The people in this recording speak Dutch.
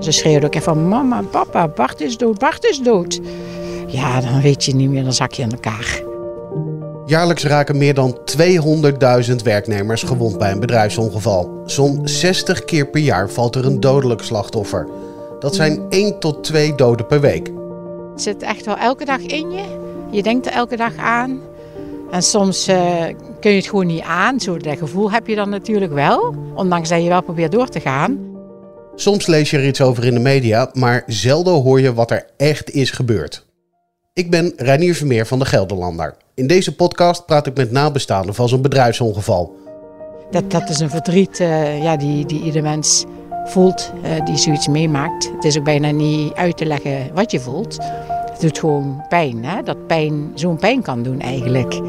Ze schreeuwde ook even van mama, papa, Bart is dood, Bart is dood. Ja, dan weet je niet meer, dan zak je in elkaar. Jaarlijks raken meer dan 200.000 werknemers gewond bij een bedrijfsongeval. Zo'n 60 keer per jaar valt er een dodelijk slachtoffer. Dat zijn 1 tot 2 doden per week. Het zit echt wel elke dag in je. Je denkt er elke dag aan. En soms uh, kun je het gewoon niet aan. Zo dat gevoel heb je dan natuurlijk wel. Ondanks dat je wel probeert door te gaan. Soms lees je er iets over in de media, maar zelden hoor je wat er echt is gebeurd. Ik ben Reinier Vermeer van de Gelderlander. In deze podcast praat ik met nabestaanden van zo'n bedrijfsongeval. Dat, dat is een verdriet uh, ja, die, die ieder mens voelt, uh, die zoiets meemaakt. Het is ook bijna niet uit te leggen wat je voelt. Het doet gewoon pijn, hè? dat pijn zo'n pijn kan doen eigenlijk.